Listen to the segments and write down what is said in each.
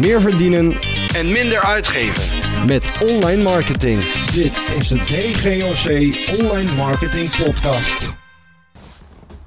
meer verdienen en minder uitgeven. met online marketing. Dit is de DGOC Online Marketing Podcast.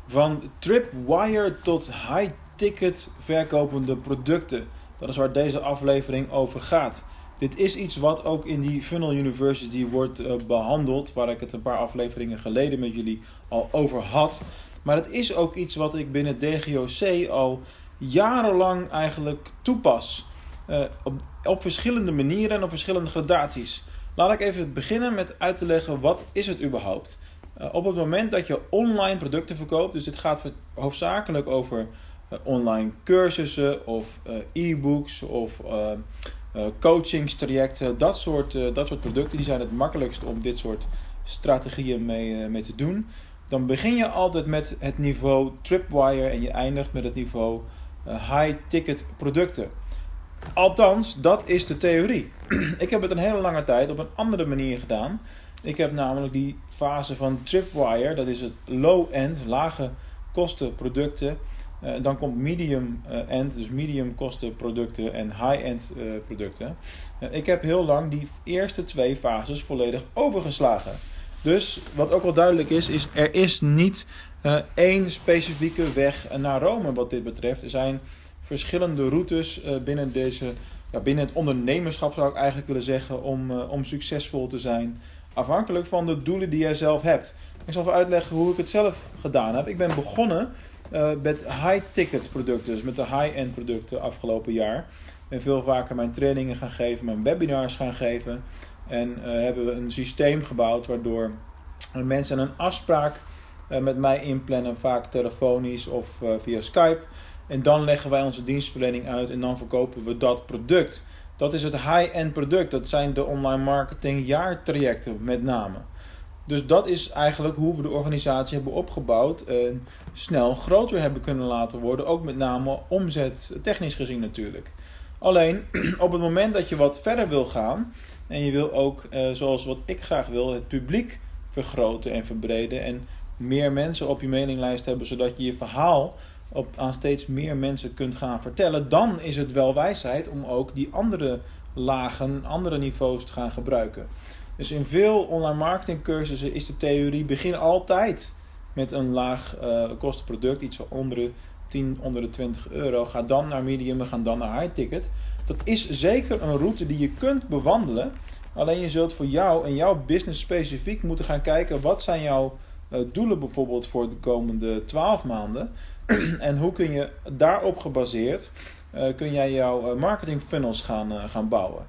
Van tripwire tot high-ticket verkopende producten. Dat is waar deze aflevering over gaat. Dit is iets wat ook in die Funnel University wordt eh, behandeld, waar ik het een paar afleveringen geleden met jullie al over had. Maar het is ook iets wat ik binnen DGOC al jarenlang eigenlijk toepas. Eh, op, op verschillende manieren en op verschillende gradaties. Laat ik even beginnen met uit te leggen wat is het überhaupt. Uh, op het moment dat je online producten verkoopt, dus dit gaat hoofdzakelijk over uh, online cursussen of e-books of coachingstrajecten, dat soort, dat soort producten, die zijn het makkelijkst om dit soort strategieën mee, mee te doen. Dan begin je altijd met het niveau tripwire en je eindigt met het niveau high-ticket producten. Althans, dat is de theorie. ik heb het een hele lange tijd op een andere manier gedaan. Ik heb namelijk die fase van Tripwire, dat is het low-end, lage kosten producten. Uh, dan komt medium-end, dus medium kosten producten en high-end uh, producten. Ik heb heel lang die eerste twee fases volledig overgeslagen. Dus wat ook wel duidelijk is, is er is niet één specifieke weg naar Rome wat dit betreft. Er zijn verschillende routes uh, binnen, deze, ja, binnen het ondernemerschap, zou ik eigenlijk willen zeggen, om, uh, om succesvol te zijn. Afhankelijk van de doelen die jij zelf hebt. Ik zal even uitleggen hoe ik het zelf gedaan heb. Ik ben begonnen uh, met high-ticket producten, dus met de high-end producten afgelopen jaar. Ik ben veel vaker mijn trainingen gaan geven, mijn webinars gaan geven. En hebben we een systeem gebouwd waardoor mensen een afspraak met mij inplannen, vaak telefonisch of via Skype. En dan leggen wij onze dienstverlening uit en dan verkopen we dat product. Dat is het high-end product. Dat zijn de online marketing jaartrajecten met name. Dus dat is eigenlijk hoe we de organisatie hebben opgebouwd en snel groter hebben kunnen laten worden. Ook met name omzet, technisch gezien natuurlijk. Alleen op het moment dat je wat verder wil gaan en je wil ook, eh, zoals wat ik graag wil, het publiek vergroten en verbreden en meer mensen op je mailinglijst hebben, zodat je je verhaal op, aan steeds meer mensen kunt gaan vertellen, dan is het wel wijsheid om ook die andere lagen, andere niveaus te gaan gebruiken. Dus in veel online marketing cursussen is de theorie begin altijd met een laag uh, kostenproduct, iets onder de 10, onder de 20 euro. Ga dan naar medium en ga dan naar high ticket. Dat is zeker een route die je kunt bewandelen. Alleen je zult voor jou en jouw business specifiek moeten gaan kijken wat zijn jouw uh, doelen bijvoorbeeld voor de komende 12 maanden. en hoe kun je daarop gebaseerd, uh, kun jij jouw marketing funnels gaan, uh, gaan bouwen.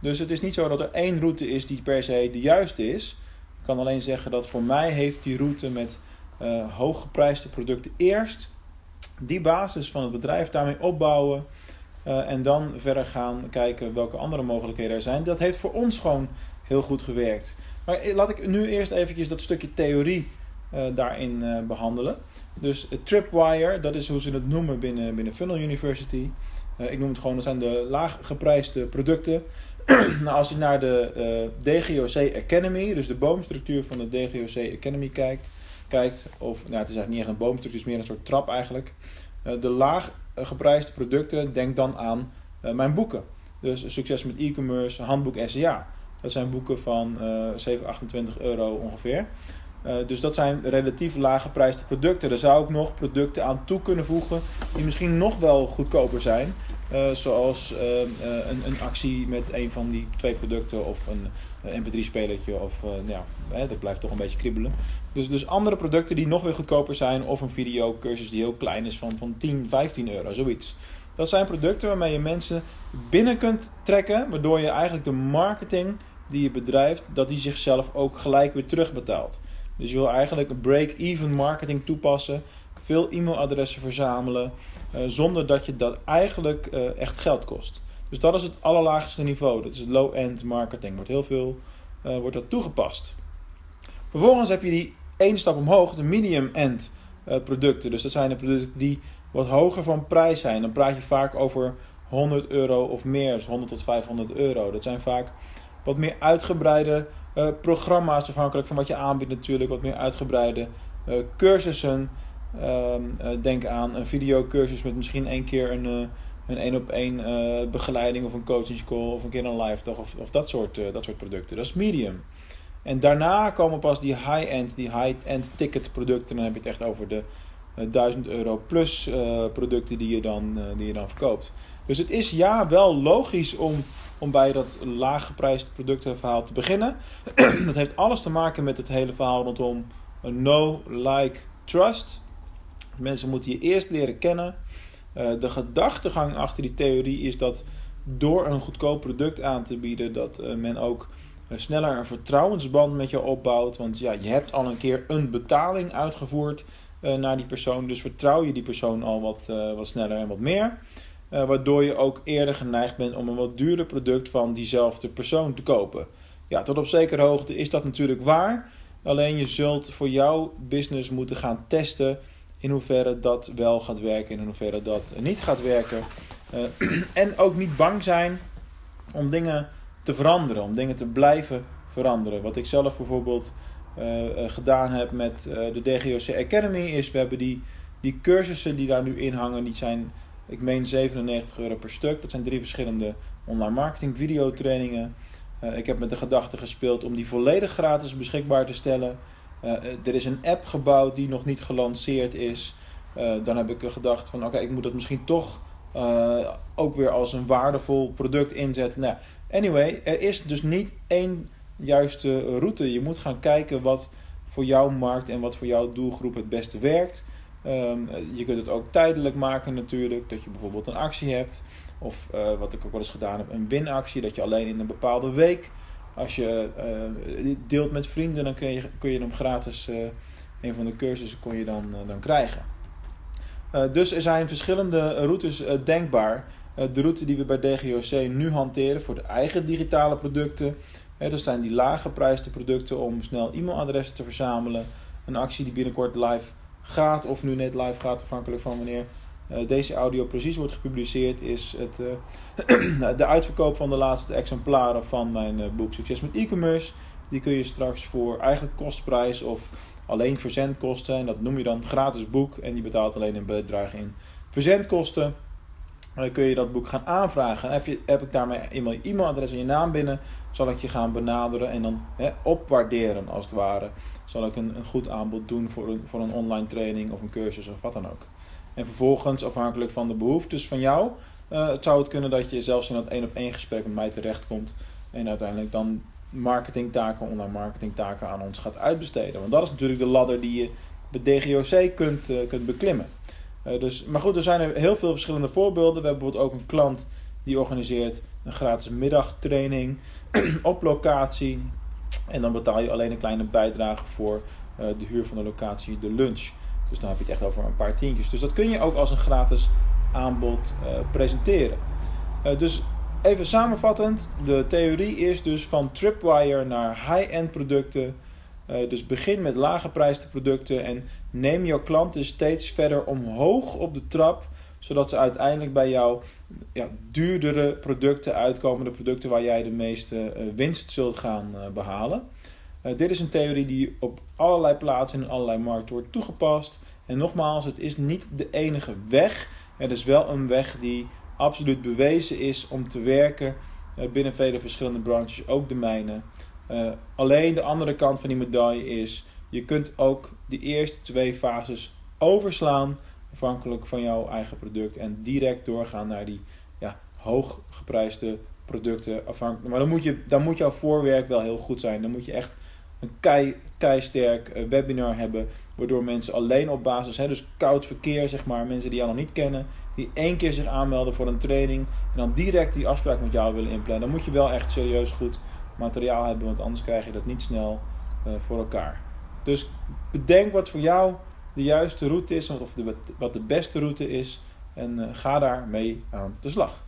Dus het is niet zo dat er één route is die per se de juiste is. Ik kan alleen zeggen dat voor mij heeft die route met hooggeprijsde producten eerst die basis van het bedrijf daarmee opbouwen. En dan verder gaan kijken welke andere mogelijkheden er zijn. Dat heeft voor ons gewoon heel goed gewerkt. Maar laat ik nu eerst eventjes dat stukje theorie daarin uh, behandelen. Dus het Tripwire, dat is hoe ze het noemen binnen, binnen Funnel University. Uh, ik noem het gewoon, dat zijn de laag geprijsde producten. nou, als je naar de DGOC Academy, dus de boomstructuur van de DGOC Academy kijkt, kijkt of nou, het is eigenlijk niet echt een boomstructuur, het is meer een soort trap eigenlijk. de laag geprijsde producten, denk dan aan mijn boeken. Dus Succes met e-commerce, Handboek SEA. Dat zijn boeken van 7, 28 euro ongeveer. Uh, dus dat zijn relatief lage prijsde producten. Daar zou ik nog producten aan toe kunnen voegen die misschien nog wel goedkoper zijn. Uh, zoals uh, een, een, actie met een van die twee producten of een mp3-spelertje. Of ja, hè, dat blijft toch een beetje kriebelen. Dus, dus andere producten die nog weer goedkoper zijn. Of een videocursus die heel klein is van, van 10, 15 euro, zoiets. Dat zijn producten waarmee je mensen binnen kunt trekken. Waardoor je eigenlijk de marketing die je bedrijft, dat die zichzelf ook gelijk weer terugbetaalt. Dus je wil eigenlijk een break-even marketing toepassen. Veel e-mailadressen verzamelen. Uh, zonder dat je dat eigenlijk uh, echt geld kost. Dus dat is het allerlaagste niveau. Dat is het low-end marketing. Wordt heel veel uh, wordt dat toegepast. Vervolgens heb je die één stap omhoog, de medium-end producten. Dus dat zijn de producten die wat hoger van prijs zijn. Dan praat je vaak over 100 euro of meer, dus 100 tot 500 euro. Dat zijn vaak wat meer uitgebreide uh, programma's, afhankelijk van wat je aanbiedt natuurlijk, wat meer uitgebreide uh, cursussen. Uh, denk aan een videocursus met misschien één keer een, een één op één begeleiding of een coachingscall of een keer een live dag of, of dat, soort, dat soort producten. Dat is medium. En daarna komen pas die high-end, die high-end ticket producten. Dan heb je het echt over de 1000 euro plus producten die je, dan, die je dan verkoopt. Dus het is ja wel logisch om, om bij dat laaggeprijsde productenverhaal te beginnen. dat heeft alles te maken met het hele verhaal rondom no, like, trust. Mensen moeten je eerst leren kennen. De gedachtegang achter die theorie is dat door een goedkoop product aan te bieden, dat men ook sneller een vertrouwensband met je opbouwt. Want ja, je hebt al een keer een betaling uitgevoerd naar die persoon, dus vertrouw je die persoon al wat, wat sneller en wat meer. waardoor je ook eerder geneigd bent om een wat duurder product van diezelfde persoon te kopen. Ja, tot op zekere hoogte is dat natuurlijk waar. Alleen je zult voor jouw business moeten gaan testen in hoeverre dat wel gaat werken en in hoeverre dat niet gaat werken. En ook niet bang zijn om dingen te veranderen, om dingen te blijven veranderen. Wat ik zelf bijvoorbeeld gedaan heb met uh, de DGOC Academy is, we hebben die, die cursussen die daar nu in hangen, die zijn, ik meen 97 euro per stuk. Dat zijn drie verschillende online marketing videotrainingen. ik heb met de gedachte gespeeld om die volledig gratis beschikbaar te stellen. Er is een app gebouwd die nog niet gelanceerd is. Dan heb ik gedacht van oké, ik moet dat misschien toch ook weer als een waardevol product inzetten. Nou, anyway, er is dus niet één juiste route. Je moet gaan kijken wat voor jouw markt en wat voor jouw doelgroep het beste werkt. Um, je kunt het ook tijdelijk maken natuurlijk, dat je bijvoorbeeld een actie hebt. Of wat ik ook wel eens gedaan heb, een winactie, dat je alleen in een bepaalde week als je uh, deelt met vrienden, dan kun je, kun je hem gratis, uh, een van de cursussen kon je dan, dan krijgen. dus er zijn verschillende routes denkbaar. de route die we bij DGOC nu hanteren voor de eigen digitale producten. Dat zijn die laaggeprijsde producten om snel e-mailadressen te verzamelen. Een actie die binnenkort live gaat of nu net live gaat, afhankelijk van wanneer uh, deze audio precies wordt gepubliceerd, is het, uh, de uitverkoop van de laatste exemplaren van mijn uh, boek Succes met e-commerce. Die kun je straks voor eigenlijk kostprijs of alleen verzendkosten, en dat noem je dan gratis boek, en je betaalt alleen een bedrag in verzendkosten. Kun je dat boek gaan aanvragen. En heb, je, heb ik daarmee eenmaal e-mailadres en je naam binnen, zal ik je gaan benaderen en dan hè, opwaarderen als het ware. Zal ik een, een goed aanbod doen voor een, voor een online training of een cursus of wat dan ook. En vervolgens, afhankelijk van de behoeftes van jou, uh, zou het kunnen dat je zelfs in dat één op één gesprek met mij terechtkomt. En uiteindelijk dan marketingtaken, online marketingtaken aan ons gaat uitbesteden. Want dat is natuurlijk de ladder die je bij DGOC kunt, uh, kunt beklimmen. Uh, dus, maar goed, er zijn heel veel verschillende voorbeelden. We hebben bijvoorbeeld ook een klant die organiseert een gratis middagtraining op locatie. En dan betaal je alleen een kleine bijdrage voor de huur van de locatie, de lunch. Dus dan heb je het echt over een paar tientjes. Dus dat kun je ook als een gratis aanbod uh, presenteren. Dus even samenvattend, de theorie is dus van tripwire naar high-end producten. Uh, dus begin met lage prijsde producten en neem jouw klanten steeds verder omhoog op de trap, zodat ze uiteindelijk bij jou ja, duurdere producten uitkomen, de producten waar jij de meeste winst zult gaan behalen. Uh, dit is een theorie die op allerlei plaatsen in allerlei markten wordt toegepast. En nogmaals, het is niet de enige weg. Het is wel een weg die absoluut bewezen is om te werken binnen vele verschillende branches, ook de mijne. Uh, alleen de andere kant van die medaille is, je kunt ook de eerste twee fases overslaan, afhankelijk van jouw eigen product, en direct doorgaan naar die ja, hooggeprijsde producten. Afhankelijk, maar dan moet, je, dan moet jouw voorwerk wel heel goed zijn. Dan moet je echt een kei, keisterk uh, webinar hebben. Waardoor mensen alleen op basis, hè, dus koud verkeer zeg maar, mensen die jou nog niet kennen. Die één keer zich aanmelden voor een training. En dan direct die afspraak met jou willen inplannen. Dan moet je wel echt serieus goed materiaal hebben. Want anders krijg je dat niet snel uh, voor elkaar. Dus bedenk wat voor jou de juiste route is. Of de, wat de beste route is. En uh, ga daar mee aan de slag.